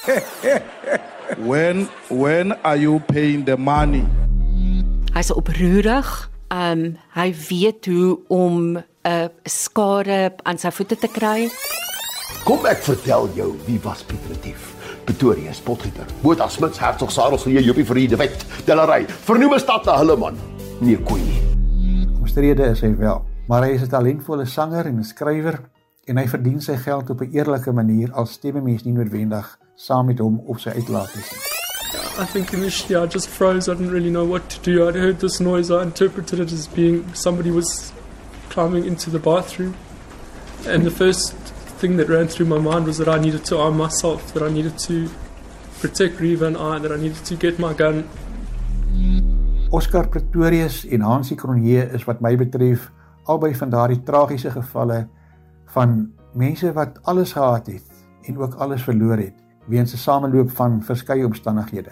when when are you paying the money? Hy's oproerig. Ehm um, hy weet hoe om 'n uh, skare aan sy voete te kry. Kom ek vertel jou wie was Piet Retief. Pretoria Spotgieter. Botha Smits Hertog Sarels vir Jopie vir die wet. Delary. Vernoem 'n stad na hulle man. Nee, koei nie. Omstrede is hy wel, maar hy is 'n talentvolle sanger en 'n skrywer en hy verdien sy geld op 'n eerlike manier al stemme mense nie noodwendig saam met hom op sy uitlaat nie. I think initially I just froze. I didn't really know what to do. I'd heard this noise. I interpreted it as being somebody was climbing into the bathroom. And the first thing that ran through my mind was that I needed to arm myself, that I needed to protect Reva and I, that I needed to get my gun. Oscar Pretorius en Hansie Cronje is wat my betref albei van daardie tragiese gevalle van mense wat alles gehad het en ook alles verloor het weens 'n sameloop van verskeie omstandighede.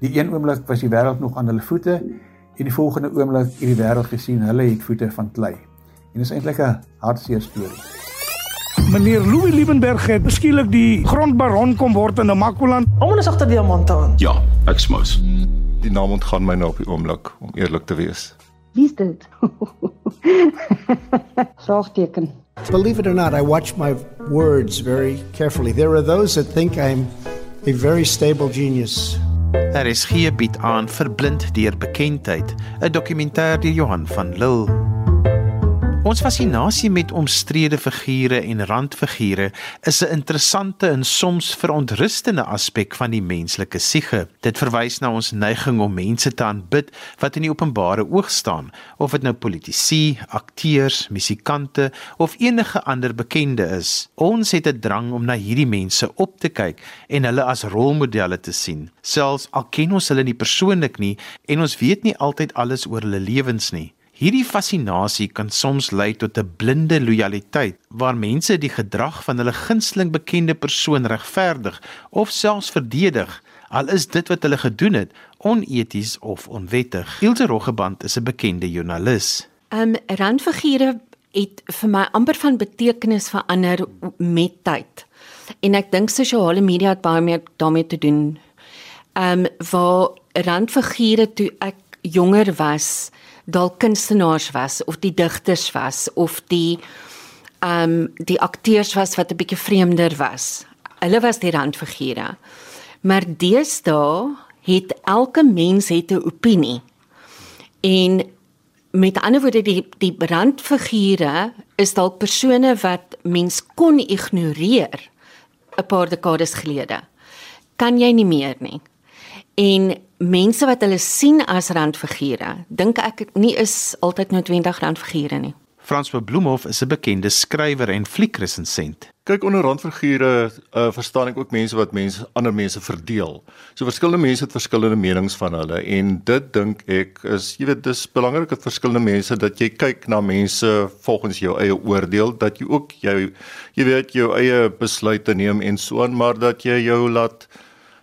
Die een oomblik was die wêreld nog aan hulle voete en die volgende oomblik het die wêreld gesien hulle het voete van klei. En dit is eintlik 'n hartseer storie. Meneer Louis Liebenberg het beskielik die grondbaron kom word in Namakoland. Almal is agter diamante aan. Ja, ek smous. Die naam ontgaan my nou op die oomblik om eerlik te wees. Wie's dit? Vraagteken. Believe it or not, I watch my words very carefully. There are those that think I'm a very stable genius. Daar is hier bied aan verblind deur bekendheid, 'n dokumentêr deur Johan van Lille. Ons fascinasie met omstrede figure en randfigure is 'n interessante en soms verontrustende aspek van die menslike siege. Dit verwys na ons neiging om mense te aanbid wat in die openbare oog staan, of dit nou politici, akteurs, musikante of enige ander bekende is. Ons het 'n drang om na hierdie mense op te kyk en hulle as rolmodelle te sien, selfs al ken ons hulle nie persoonlik nie en ons weet nie altyd alles oor hulle lewens nie. Hierdie fascinasie kan soms lei tot 'n blinde lojaliteit waar mense die gedrag van hulle gunsteling bekende persoon regverdig of selfs verdedig al is dit wat hulle gedoen het oneties of onwettig. Ilse Roggeband is 'n bekende joernalis. Um randfigure het vir my amper van betekenis verander met tyd. En ek dink sosiale media het baie meer daarmee te doen. Um waar randfigure toe ek jonger was, dalk kunstenaars was of die digters was of die ehm um, die akteurs was wat 'n bietjie vreemder was. Hulle was die randfigure. Maar deesdae het elke mens het 'n opinie. En met ander woorde die die randfigure is dalk persone wat mens kon ignoreer 'n paar dekades gelede. Kan jy nie meer nie. En mense wat hulle sien as randfigure, dink ek nie is altyd noodwendig randfigure nie. Frans van Bloemhof is 'n bekende skrywer en fliekresensent. Kyk onder randfigure uh, verstaan ek ook mense wat mense ander mense verdeel. So verskillende mense het verskillende menings van hulle en dit dink ek is jy weet dis belangrik dat verskillende mense dat jy kyk na mense volgens jou eie oordeel dat jy ook jou jy weet jou eie besluite neem en so aan maar dat jy jou laat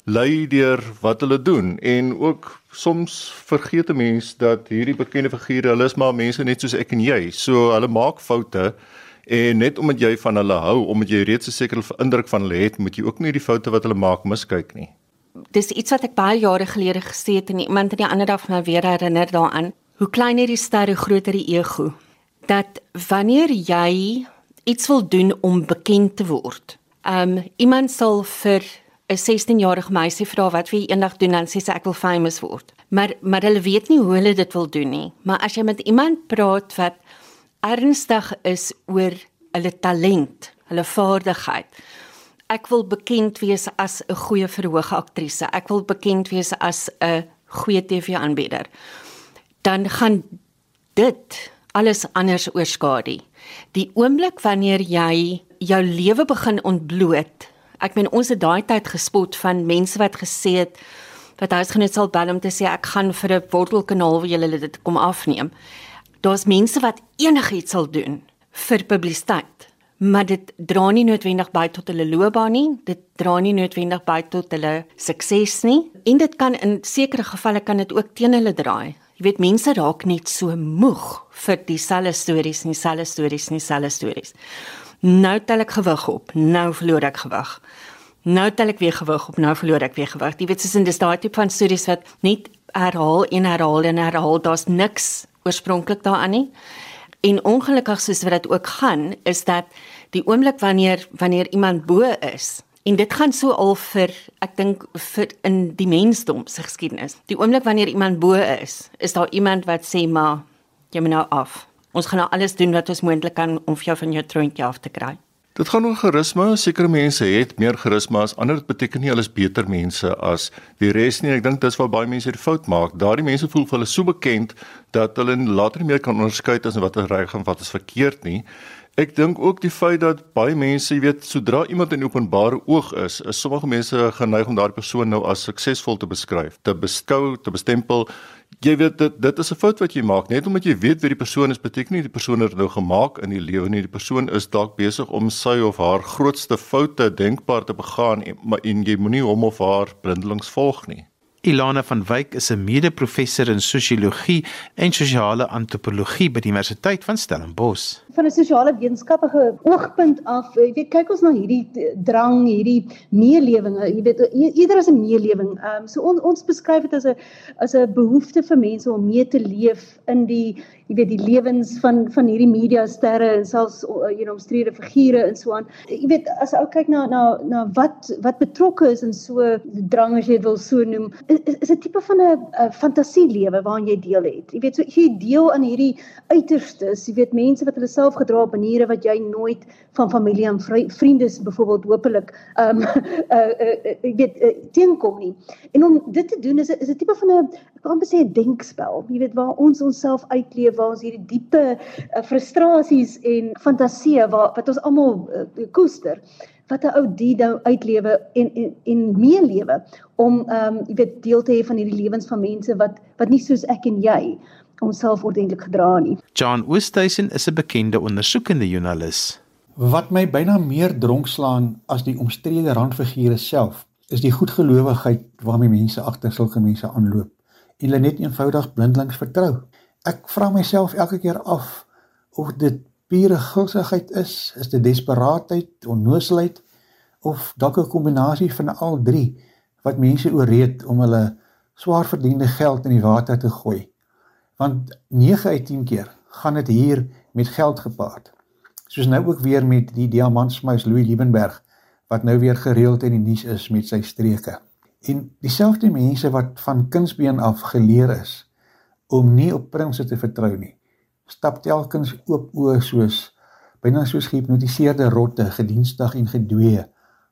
lei deur wat hulle doen en ook soms vergeet 'n mens dat hierdie bekende figure hulle is maar mense net soos ek en jy. So hulle maak foute en net omdat jy van hulle hou, omdat jy reeds 'n sekere indruk van hulle het, moet jy ook nie die foute wat hulle maak miskyk nie. Dis iets wat ek baie jare gelede gesê het en iemand het die ander dag my weer herinner daaraan. Hoe kleiner die ster, hoe groter die ego. Dat wanneer jy iets wil doen om bekend te word, ehm um, iemand sal vir 'n 16-jarige meisie vra wat wil jy eendag doen dan sê sy ek wil famous word. Maar maar hulle weet nie hoe hulle dit wil doen nie. Maar as jy met iemand praat wat ernstig is oor hulle talent, hulle vaardigheid. Ek wil bekend wees as 'n goeie verhoog aktrise. Ek wil bekend wees as 'n goeie TV-aanbieder. Dan gaan dit alles anders oorskadu. Die oomblik wanneer jy jou lewe begin ontbloot Ek meen ons het daai tyd gespot van mense wat gesê het wat huisgenoot sal bel om te sê ek gaan vir 'n wortelkanaal wil julle dit kom afneem. Daar's mense wat enigiets sal doen vir publisiteit, maar dit dra nie noodwendig by tot hulle loopbaan nie, dit dra nie noodwendig by tot hulle sukses nie en dit kan in sekere gevalle kan dit ook teen hulle draai. Jy weet mense raak net so moeg vir dieselfde stories en dieselfde stories en dieselfde stories. Nou tel ek gewig op, nou verloor ek gewig. nou tel ek weer gewig op, nou verloor ek weer gewig. Jy weet, soos in dis daai tipe van studies wat net herhaal en herhaal en herhaal, daar's niks oorspronklik daaraan nie. En ongelukkig soos wat dit ook gaan, is dat die oomblik wanneer wanneer iemand bo is en dit gaan so al vir ek dink vir in die mensdom se geskiedenis. Die oomblik wanneer iemand bo is, is daar iemand wat sê maar jy moet nou af. Ons gaan nou alles doen wat ons moontlik kan om vir jou van jou troontjie af te kry. Dit gaan oor charisma. Sekere mense het meer charisma as ander. Dit beteken nie hulle is beter mense as die res nie. Ek dink dis waar baie mense die fout maak. Daardie mense voel hulle so bekend dat hulle later nie meer kan onderskei tussen wat is reg en wat is verkeerd nie. Ek dink ook die feit dat baie mense, jy weet, sodra iemand in openbare oog is, is sommige mense geneig om daardie persoon nou as suksesvol te beskryf, te beskou, te bestempel. Jy weet dit dit is 'n fout wat jy maak. Net omdat jy weet wie die persoon is, beteken nie die persoon het nou gemaak in die lewe nie. Die persoon is dalk besig om sy of haar grootste foute denkbaar te begaan en, en jy moenie hom of haar blindelings volg nie. Ilana van Wyk is 'n mede-professor in sosiologie en sosiale antropologie by die Universiteit van Stellenbosch. Van 'n sosiale wetenskaplike oogpunt af, jy weet, kyk ons na hierdie drang, hierdie meelewing, jy weet, eerder as 'n meelewing. Ehm um, so on, ons beskryf dit as 'n as 'n behoefte vir mense om mee te leef in die jy weet die lewens van van hierdie media sterre en selfs jy know omstrede figure en so aan. Jy weet, as ou kyk na na na wat wat betrokke is in so drang as jy dit wil so noem is, is 'n tipe van 'n fantasielewe waarin jy deel het. Jy weet so jy deel aan hierdie uiterstes, jy weet mense wat hulle self gedra op maniere wat jy nooit van familie en vriende byvoorbeeld hopelik ehm um, uh, uh, uh, jy weet uh, teenkom nie. En om dit te doen is is 'n tipe van 'n ek kan sê 'n denkspel. Jy weet waar ons onsself uitleef, waar ons hierdie diepe uh, frustrasies en fantasieë wat wat ons almal uh, koester wat 'n ou die nou uitlewe en en en meelewe om ehm um, jy weet deel te hê van hierdie lewens van mense wat wat nie soos ek en jy onsself ordentlik gedra nie. John Oosthuizen is 'n bekende ondersoekende joernalis. Wat my byna meer dronkslaan as die omstrede randfigure self, is die goedgelowigheid waarmee mense agter sulke mense aanloop en hulle net eenvoudig blindelings vertrou. Ek vra myself elke keer af of dit pure gulsigheid is, is dit desperaatheid, onnoosheid of dalk 'n kombinasie van al drie wat mense ooreed om hulle swaar verdiende geld in die water te gooi. Want 9 uit 10 keer gaan dit hier met geld gepaard. Soos nou ook weer met die diamantsmuis Louis Liebenberg wat nou weer gereeld in die nuus is met sy streke. En dieselfde mense wat van kindsbeen af geleer is om nie op prinses te vertrou nie stap telkens oop oë soos byna soos gehipnotiseerde rotte gedienstig en gedwee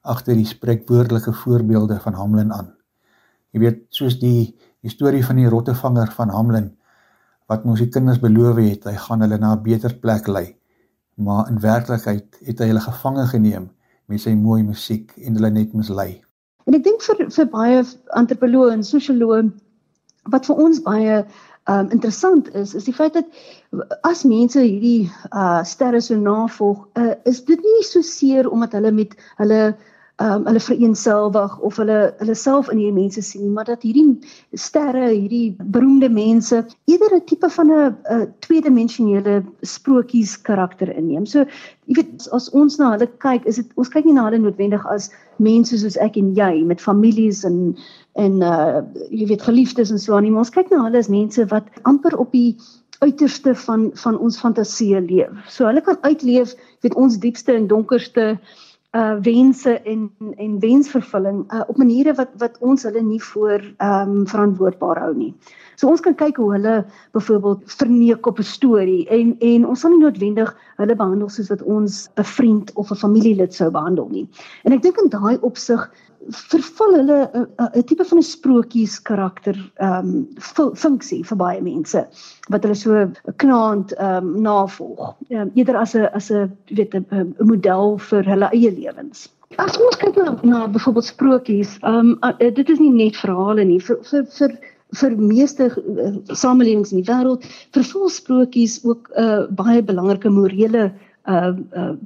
agter die spreekwoordelike voorbeelde van Hamlin aan. Jy weet, soos die die storie van die rottevanger van Hamlin wat mos die kinders beloof het hy gaan hulle na 'n beter plek lei. Maar in werklikheid het hy hulle gevange geneem met sy mooi musiek en hulle net mislei. En ek dink vir vir baie antropoloë en sosioloë wat vir ons baie um interessant is is die feit dat as mense hierdie uh sterre so navolg, uh, is dit nie so seer omdat hulle met hulle um hulle vereenselwig of hulle hulle self in hierdie mense sien nie, maar dat hierdie sterre, hierdie beroemde mense eerder 'n tipe van 'n tweedimensionele sprokies karakter inneem. So, jy weet, as ons na hulle kyk, is dit ons kyk nie na hulle noodwendig as mense soos ek en jy met families en en uh jy weet geliefdes en so aan nie, maar ons kyk na hulle as mense wat amper op die uiterste van van ons fantasie leef. So hulle kan uitleef, weet ons diepste en donkerste uh wense en en wensvervulling uh, op maniere wat wat ons hulle nie voor ehm um, verantwoordbaar hou nie. So ons kan kyk hoe hulle byvoorbeeld verneek op 'n storie en en ons sal nie noodwendig hulle behandel soos wat ons 'n vriend of 'n familielid sou behandel nie. En ek dink in daai opsig vervul hulle 'n 'n tipe van 'n sprokies karakter ehm um, funksie vir baie mense wat hulle so knaand ehm um, navolg. Ehm um, eerder as 'n as 'n weet 'n model vir hulle eie lewens. As ons kyk na na byvoorbeeld sprokies, ehm um, dit is nie net verhale nie vir vir vir vir meeste uh, samelewings in die wêreld vervul sprokies ook 'n uh, baie belangrike morele uh, uh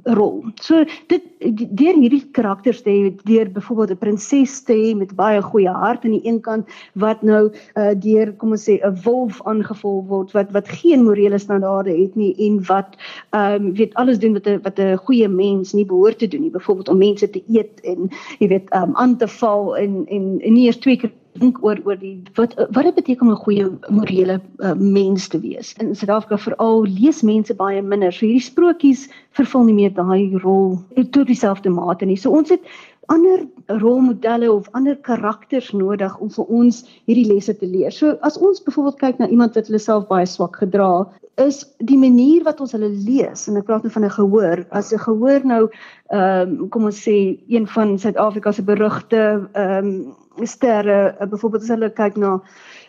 rol. So dit deur hierdie karakters te hê, deur byvoorbeeld 'n prinses te hê met baie goeie hart aan die een kant wat nou uh deur kom ons sê 'n wolf aangeval word wat wat geen morele standaarde het nie en wat ehm um, weet alles doen wat 'n wat 'n goeie mens nie behoort te doen nie, byvoorbeeld om mense te eet en jy weet ehm um, aan te val en en, en nie eers twee keer dink oor oor die wat wat dit beteken om 'n goeie morele uh, mens te wees. In Suid-Afrika veral lees mense baie minder. So hierdie sprokies vervul nie meer daai rol tot dieselfde mate nie. So ons het ander rolmodelle of ander karakters nodig om vir ons hierdie lesse te leer. So as ons byvoorbeeld kyk na iemand wat hulle self baie swak gedra, is die manier wat ons hulle lees en ek praat nou van 'n gehoor. As 'n gehoor nou ehm um, kom ons sê een van Suid-Afrika se berugte ehm um, sterre, uh, byvoorbeeld as hulle kyk na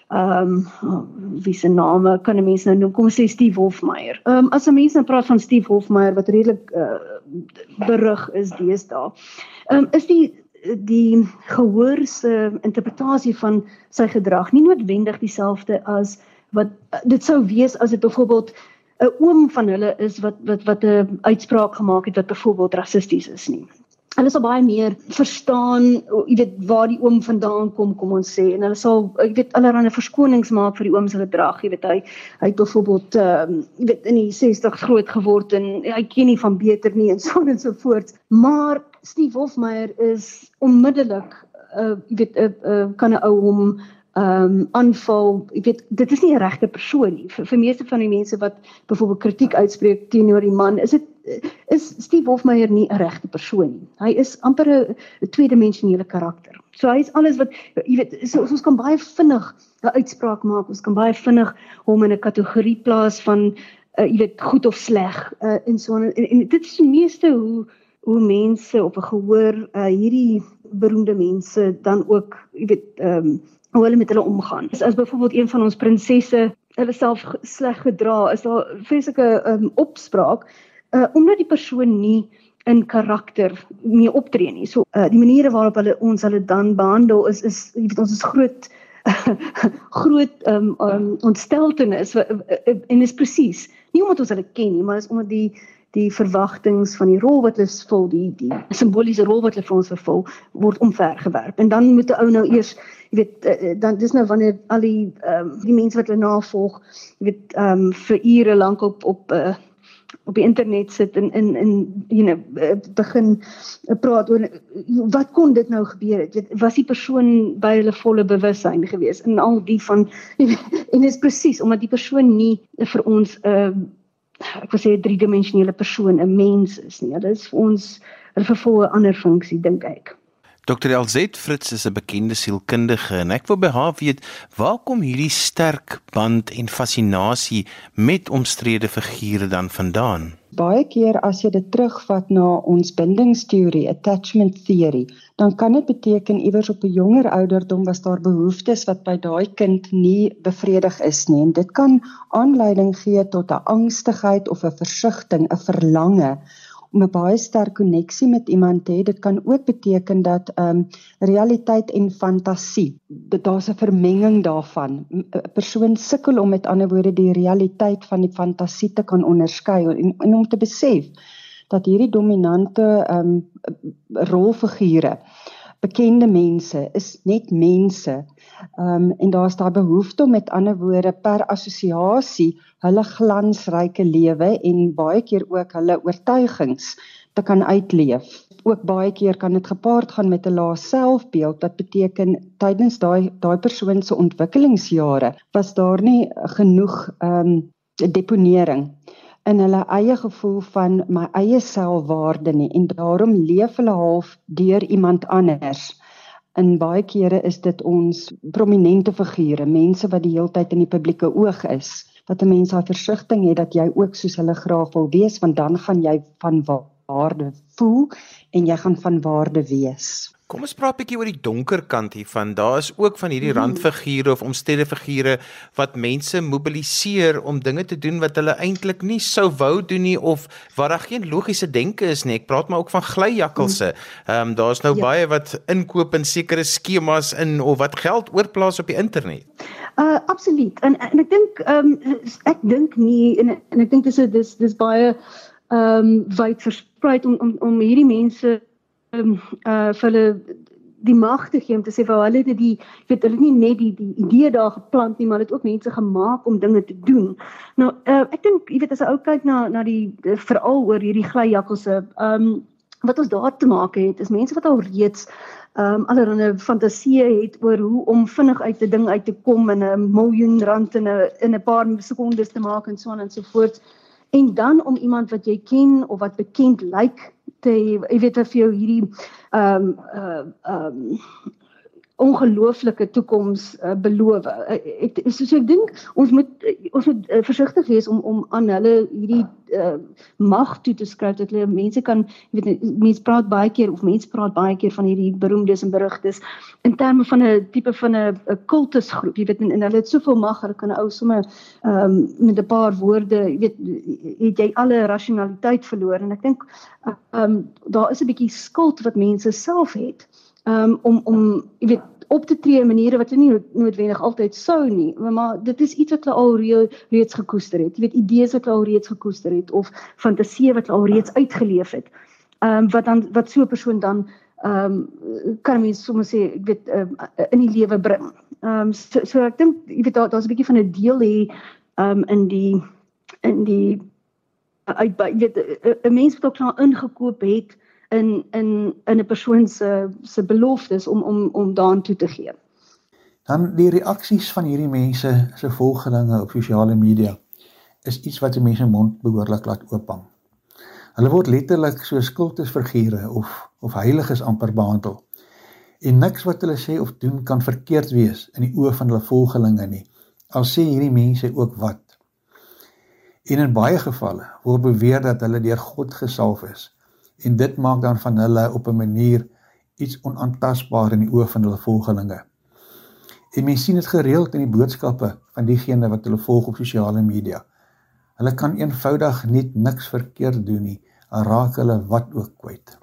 ehm um, wie se name kan 'n mens nou noem? Kom ons sê Steve Hofmeyer. Ehm um, as 'n mens nou praat van Steve Hofmeyer wat redelik uh, berug is deesdae. Ehm um, is die die gehoor se interpretasie van sy gedrag nie noodwendig dieselfde as wat dit sou wees as dit byvoorbeeld 'n oom van hulle is wat wat wat 'n uitspraak gemaak het wat byvoorbeeld rassisties is nie hulle sal baie meer verstaan, jy weet waar die oom vandaan kom, kom ons sê en hulle sal ek weet allerlei verskonings maak vir die oom se gedrag, jy weet hy hy het byvoorbeeld ehm um, jy weet in die 60 groot geword en hy ken nie van beter nie en so en so voort. Maar Steve Hofmeyer is onmiddellik uh jy weet 'n uh, uh, kan 'n ou hom ehm um, aanval, jy weet dit is nie 'n regte persoon nie. Vir, vir meeste van die mense wat byvoorbeeld kritiek uitspreek teenoor die man, is dit is Steve Hofmeyer nie 'n regte persoon nie. Hy is amper 'n tweedimensionele karakter. So hy is alles wat jy weet, so, ons kan baie vinnig 'n uitspraak maak. Ons kan baie vinnig hom in 'n kategorie plaas van uh, jy weet goed of sleg uh, en so en, en dit is die meeste hoe hoe mense op 'n gehoor uh, hierdie beroemde mense dan ook jy weet ehm um, hoe hulle met hulle omgaan. As, as byvoorbeeld een van ons prinsesse hulle self sleg gedra, is daar vreeslike um, opspraak uh, omdat die persoon nie in karakter mee optree nie. So uh, die maniere waarop hulle ons hulle dan behandel is is jy weet ons is groot groot um, um, ontsteltenis en is presies nie omdat ons hulle ken nie, maar is omdat die die verwagtinge van die rol wat hulle vul, die die simboliese rol wat hulle vir ons vervul, word omvergewerp. En dan moet 'n ou nou eers, jy weet, uh, dan dis nou wanneer al die ehm um, die mense wat hulle navolg, jy weet, ehm um, vir ure lank op op uh, op die internet sit en in in you know begin praat oor wat kon dit nou gebeur het weet was die persoon by hulle volle bewussyn gewees en al die van en is presies omdat die persoon nie vir ons 'n uh, ek wil sê 'n driedimensionele persoon, 'n mens is nie. Dit is vir ons 'n vervolge ander funksie dink ek. Dr. Elzet Fritz is 'n bekende sielkundige en ek wil by haar weet waar kom hierdie sterk band en fascinasie met omstrede figure dan vandaan? Baie keer as jy dit terugvat na ons bindingsteorie, attachment theory, dan kan dit beteken iewers op 'n jonger ouderdom was daar behoeftes wat by daai kind nie bevredig is nie en dit kan aanleiding gee tot 'n angstigheid of 'n versigtiging, 'n verlange om 'n baie sterk koneksie met iemand te hê. Dit kan ook beteken dat ehm um, realiteit en fantasie, dat daar's 'n vermenging daarvan. 'n Persoon sukkel om met ander woorde die realiteit van die fantasie te kan onderskei en, en om te besef dat hierdie dominante ehm um, rolfigure bekende mense is net mense. Ehm um, en daar's daai behoefte om met ander woorde per assosiasie hulle glansryke lewe en baie keer ook hulle oortuigings te kan uitleef. Ook baie keer kan dit gepaard gaan met 'n lae selfbeeld wat beteken tydens daai daai persoon se ontwikkelingsjare was daar nie genoeg ehm um, deponering in hulle eie gevoel van my eie selfwaarde nie en daarom leef hulle half deur iemand anders. In baie kere is dit ons prominente figure, mense wat die heeltyd in die publieke oog is dat 'n mens daai versigtiging het dat jy ook soos hulle graag wil wees want dan gaan jy van waarde voel en jy gaan van waarde wees. Kom ons praat 'n bietjie oor die donker kant hiervan. Daar is ook van hierdie mhm. randfigure of omstede figure wat mense mobiliseer om dinge te doen wat hulle eintlik nie sou wou doen nie of waar daar geen logiese denke is nie. Ek praat maar ook van glyjakkalse. Mhm. Ehm um, daar's nou ja. baie wat inkoop in sekere skemas in of wat geld oorplaas op die internet. Uh absoluut. En en ek dink ehm um, ek dink nie en en ek dink dis dis dis baie ehm um, wyd versprei om om om hierdie mense uh vir hulle die mag te gee om te sê vir hulle dit die ek weet hulle nie net die die idee daar geplant nie maar dit ook mense gemaak om dinge te doen. Nou uh, ek dink jy weet as 'n ou kyk na na die veral oor hierdie glyjakkelse ehm um, wat ons daar te maak het is mense wat al reeds ehm um, allerlei fantasieë het oor hoe om vinnig uit 'n ding uit te kom en 'n miljoen rand in 'n in 'n paar sekondes te maak en so aan en so voort. En dan om iemand wat jy ken of wat bekend lyk like, te jy weet vir jou hierdie ehm um, ehm uh, um, ongelooflike toekoms uh, beloof. Uh, ek so, so ek dink ons moet uh, ons moet uh, versigtig wees om om aan hulle hierdie uh, mag toe te skryf dat hulle mense kan jy weet mense praat baie keer of mense praat baie keer van hierdie beroemdes en berugtes in terme van 'n tipe van 'n kultusgroep. Jy weet en, en hulle het soveel mag, hulle kan ou sommer ehm um, met 'n paar woorde, jy weet het jy alle rasionaliteit verloor en ek dink ehm uh, um, daar is 'n bietjie skuld wat mense self het um, om om jy weet op te tree in maniere wat hulle nie noodwendig altyd sou nie. Maar, dit is iets wat hulle al re reeds gekoester het. Jy weet idees wat hulle al reeds gekoester het of fantasieë wat hulle al reeds uitgeleef het. Ehm um, wat dan wat so 'n persoon dan ehm um, kan mens sommer sê ek weet um, in die lewe bring. Ehm um, so, so ek dink jy weet daar daar's 'n bietjie van 'n deel hier ehm um, in die in die uit jy weet 'n mens wat ook klaar ingekoop het in in in 'n persoon se se beloftes om om om daaraan toe te gee. Dan die reaksies van hierdie mense se volgelinge op sosiale media is iets wat mense mond behoorlik laat oophang. Hulle word letterlik so skuldesfigure of of heiliges amper behandel. En niks wat hulle sê of doen kan verkeerd wees in die oë van hulle volgelinge nie. Al sê hierdie mense ook wat. En in baie gevalle word beweer dat hulle deur God gesalf is en dit maak dan van hulle op 'n manier iets onaantastbaar in die oë van hulle volgelinge. En mense sien dit gereeld in die boodskappe van diegene wat hulle volg op sosiale media. Hulle kan eenvoudig net niks verkeerd doen nie, raak hulle wat ook kwyt.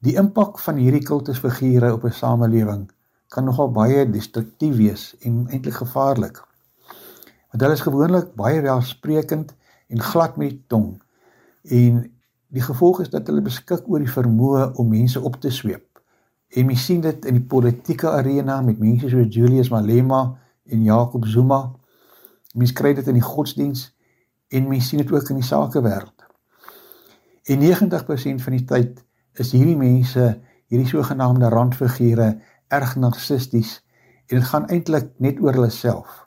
Die impak van hierdie kultusfigure op 'n samelewing kan nogal baie destruktief wees en eintlik gevaarlik. Want hulle is gewoonlik baie welsprekend en glad met die tong en Die gevolg is dat hulle beskik oor die vermoë om mense op te sweep. En mens sien dit in die politieke arena met mense soos Julius Malema en Jacob Zuma. Mens kry dit in die godsdiens en mens sien dit ook in die sakewêreld. En 90% van die tyd is hierdie mense, hierdie sogenaamde randfigure, erg narcissisties en dit gaan eintlik net oor hulle self.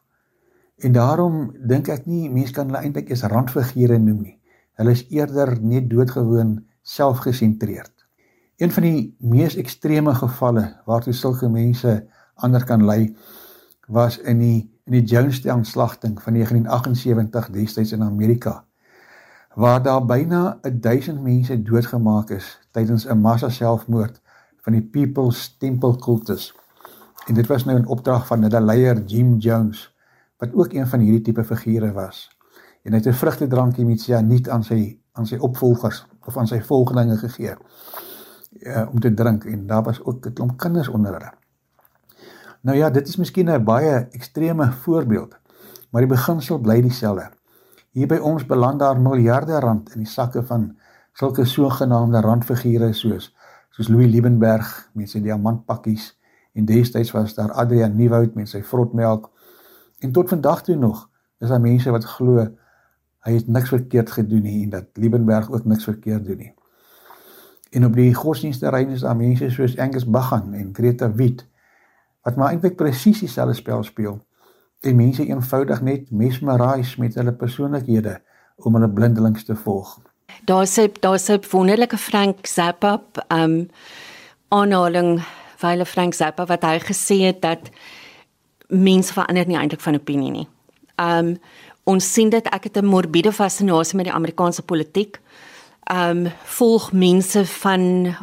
En daarom dink ek nie mense kan hulle eintlik eens randfigure noem nie. Hulle is eerder net doodgewoon selfgesentreerd. Een van die mees ekstreme gevalle waartoe sulke mense ander kan lei was in die in die Jonestown slagting van 1978 destyds in Amerika waar daar byna 1000 mense doodgemaak is tydens 'n massa selfmoord van die People's Temple kultus. En dit was nou 'n opdrag van hulle leier Jim Jones wat ook een van hierdie tipe figure was en hy het 'n vrugtedrankie met sianiet aan sy aan sy opvolgers of aan sy volgelinge gegee uh, om te drink en daar was ook 'n klomp kinders onder hulle. Nou ja, dit is miskien 'n baie ekstreme voorbeeld, maar die beginsel bly dieselfde. Hier by ons beland daar miljarde rand in die sakke van sulke sogenaamde randfigure soos soos Louis Liebenberg met sy diamantpakkies en destyds was daar Adrian Nieuwoud met sy vrotmelk en tot vandag toe nog is daar mense wat glo hy het niks verkeerd gedoen nie en dat Liebenberg ook niks verkeerd doen nie. En op die godsdiensterrein is daar mense soos Angus Baghan en Greta Wit wat maar eintlik presies dieselfde spel speel. En mense eenvoudig net mesmerise met hulle persoonlikhede om hulle blindelings te volg. Daar's daar's 'n wonderlike Frank Zappa um aanhaling vyle Frank Zappa wat hy gesê het dat mense verander nie eintlik van opinie nie. Um ons sien dit ek het 'n morbiede fascinasie met die Amerikaanse politiek. Um volg mense van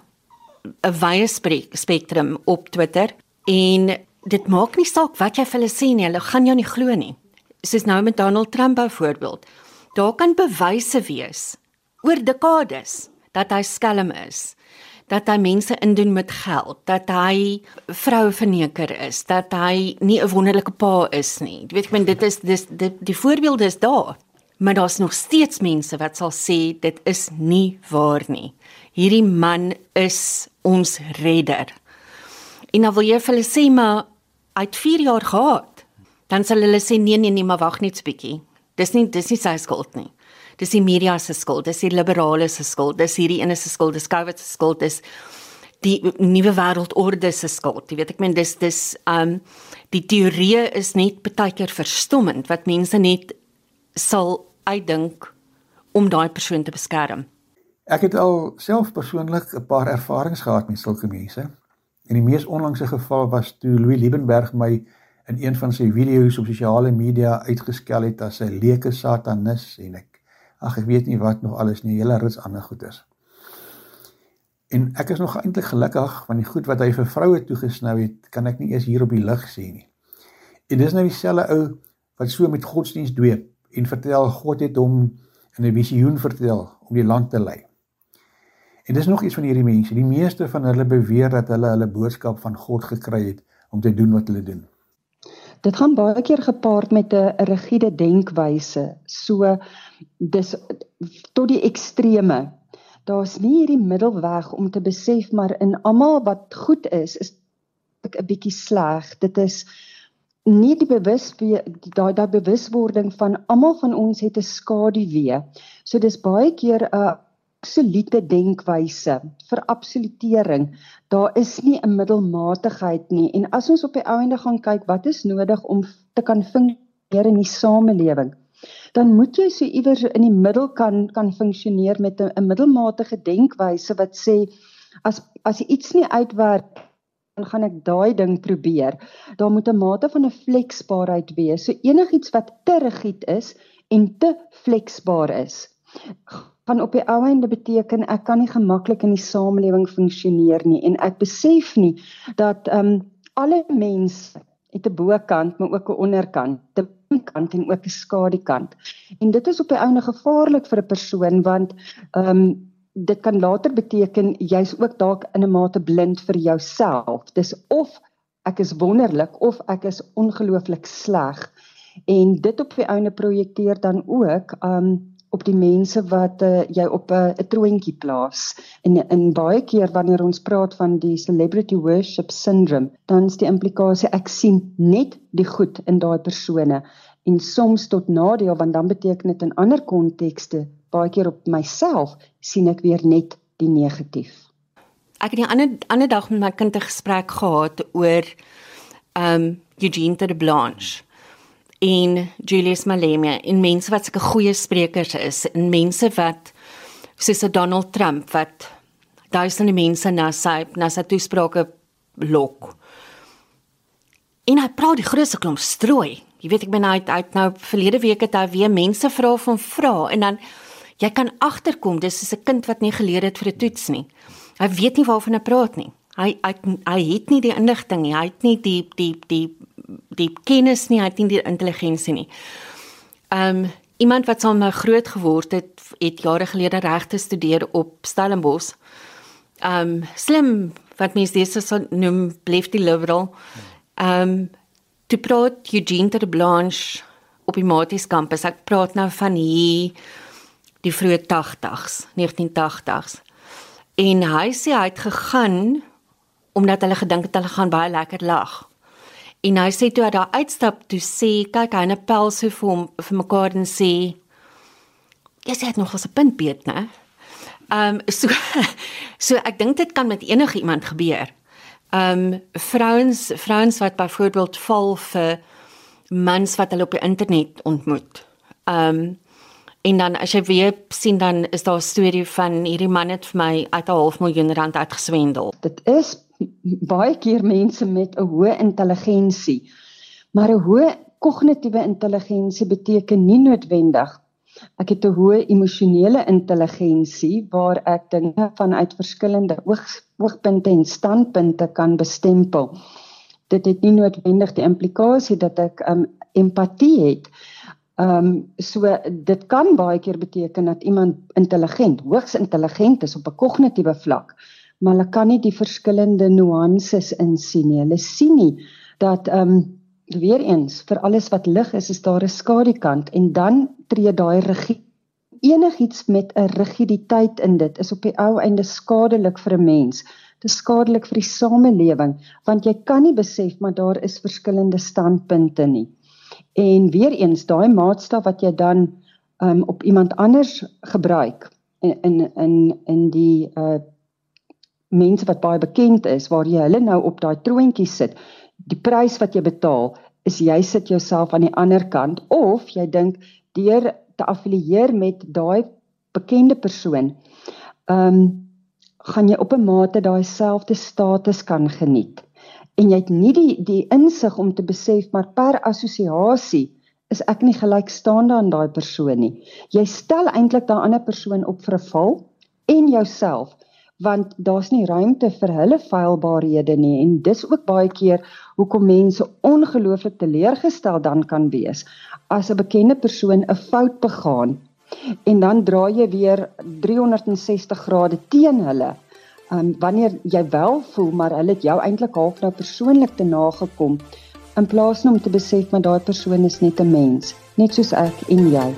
'n wye spektrum op Twitter en dit maak nie saak wat jy vir hulle sê nie, hulle gaan jou nie glo nie. Soos nou met Donald Trump byvoorbeeld. Daar kan bewyse wees oor dekades dat hy skelm is dat hy mense indoen met geld, dat hy vroue verneker is, dat hy nie 'n wonderlike pa is nie. Jy weet ek meen dit is dis die, die voorbeelde is daar. Maar daar's nog steeds mense wat sal sê dit is nie waar nie. Hierdie man is ons redder. En dan wil jy vir hulle sê maar uit 4 jaar gehad. Dan sal hulle sê nee nee nee, maar wag net 'n bietjie. Dis nie dis nie sy skuld nie. Dis die media se skuld, dis die liberale se skuld, dis hierdie ene se skuld, dis COVID se skuld, dis die nuwe wêreldorde se skuld. Jy weet ek meen dis dis um die teorie is net baie keer verstommend wat mense net sal uitdink om daai persoon te beskerm. Ek het al self persoonlik 'n paar ervarings gehad met sulke mense. En die mees onlangse geval was toe Louis Liebenberg my in een van sy video's op sosiale media uitgeskel het as 'n leuke satanis en ek ag ek weet nie wat nog alles nie, hele rits ander goeders. En ek is nog eintlik gelukkig want die goed wat hy vir vroue toegesnou het, kan ek nie eers hier op die lig sê nie. En dis nou dieselfde ou wat so met godsdienst dweep en vertel God het hom in 'n visioen vertel om die land te lei. En dis nog iets van hierdie mense. Die meeste van hulle beweer dat hulle hulle boodskap van God gekry het om te doen wat hulle doen. Dit gaan baie keer gepaard met 'n rigiede denkwyse. So dis tot die extreme. Daar's nie hierdie middelweg om te besef maar in almal wat goed is, is ek 'n bietjie sleg. Dit is nie die bewus daai daai bewuswording van almal van ons het 'n skaduwee. So dis baie keer 'n absolute denkwyse vir absolutering. Daar is nie 'n middelmatigheid nie en as ons op die ouende gaan kyk wat is nodig om te kan funksioneer in die samelewing, dan moet jy so iewers in die middel kan kan funksioneer met 'n middelmatige denkwyse wat sê as as iets nie uitwerk dan gaan ek daai ding probeer. Daar moet 'n mate van 'n fleksbaarheid wees. So enigiets wat te rigied is en te fleksbaar is, gaan op die ou einde beteken ek kan nie gemaklik in die samelewing funksioneer nie en ek besef nie dat ehm um, alle mense het 'n bokant maar ook 'n onderkant, 'n kant en ook 'n skadukant. En dit is op die einde gevaarlik vir 'n persoon want ehm um, dit kan later beteken jy's ook dalk in 'n mate blind vir jouself. Dis of ek is wonderlik of ek is ongelooflik sleg. En dit op die einde projekteer dan ook um op die mense wat uh, jy op 'n uh, troontjie plaas. En in baie keer wanneer ons praat van die celebrity worship syndrome, dan is die implikasie ek sien net die goed in daai persone en soms tot nadeel want dan beteken dit in ander kontekste baie keer op myself sien ek weer net die negatief. Ek het die ander ander dag met my kind 'n gesprek gehad oor um Eugene de Blanche en Julius Malema en mense wat sulke goeie sprekers is en mense wat soos Donald Trump wat duisende mense na sy na sy toesprake lok. En hy praat die grootste klomp strooi. Jy weet ek ben uit uit nou verlede week het hy weer mense vra van vra en dan jy kan agterkom dis soos 'n kind wat nie geleer het vir 'n toets nie. Hy weet nie waarvan hy praat nie. Hy hy hy het nie die inligting nie. Hy het nie die die die die kennis nie, hy het nie die intelligensie nie. Ehm um, iemand wat my groot geword het, het jare gelede regte studeer op Stellenbosch. Ehm um, slim wat mense dis so noem bleef die liberal. Ehm um, toe praat Eugene de Blanche op die Maties kampus. Ek praat nou van hier die vroeë 80s, 1980s. En hy sê hy het gegaan omdat hulle gedink het hulle gaan baie lekker lag. En hy sê toe hy daar uitstap toe sê kyk hy 'n pel so vir hom vir mekaar en sê jy sê nog was 'n punt beet, né? Ehm um, so so ek dink dit kan met enige iemand gebeur. Ehm um, vrouens vrouens wat byvoorbeeld val vir mans wat hulle op die internet ontmoet. Ehm um, En dan as jy weer sien dan is daar 'n storie van hierdie man het vir my uit 'n half miljoen rand uitgeswendel. Dit is baie keer mense met 'n hoë intelligensie. Maar 'n hoë kognitiewe intelligensie beteken nie noodwendig ek het 'n hoë emosionele intelligensie waar ek dinge vanuit verskillende oog oogpunte en standpunte kan bestempel. Dit het nie noodwendig die implikasie dat ek um, empatie het Ehm um, so dit kan baie keer beteken dat iemand intelligent, hoogs intelligent is op 'n kognitiewe vlak, maar hulle kan nie die verskillende nuances insien nie. Hulle sien nie dat ehm um, weer eens vir alles wat lig is, is daar 'n skadukant en dan tree daai regie enigiets met 'n rigiditeit in dit is op die ou einde skadelik vir 'n mens. Dit is skadelik vir die samelewing want jy kan nie besef maar daar is verskillende standpunte nie. En weer eens daai maatstaf wat jy dan um, op iemand anders gebruik in in in in die uh mense wat baie bekend is waar jy hulle nou op daai troontjie sit. Die prys wat jy betaal is jy sit jouself aan die ander kant of jy dink deur te affilieer met daai bekende persoon, ehm um, gaan jy op 'n mate daai selfde status kan geniet. En jy het nie die die insig om te besef maar per assosiasie is ek nie gelykstaande aan daai persoon nie. Jy stel eintlik daai ander persoon op vir 'n val en jouself want daar's nie ruimte vir hulle feilbaarhede nie en dis ook baie keer hoekom mense ongelooflik teleurgestel dan kan wees as 'n bekende persoon 'n fout begaan en dan draai jy weer 360 grade teen hulle. Um wanneer jy wel voel maar hulle het jou eintlik half nou persoonlik te nagekom in plaas om te besef maar daai persoon is net 'n mens, net soos ek en jy.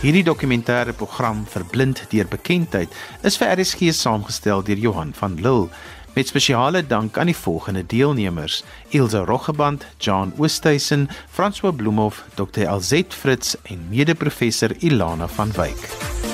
Hierdie dokumentêre program Verblind deur bekendheid is vir RSG saamgestel deur Johan van Lille met spesiale dank aan die volgende deelnemers: Ilse Roggeband, John Oosthuizen, François Bloemhof, Dr. Alzet Fritz en mede-professor Ilana van Wyk.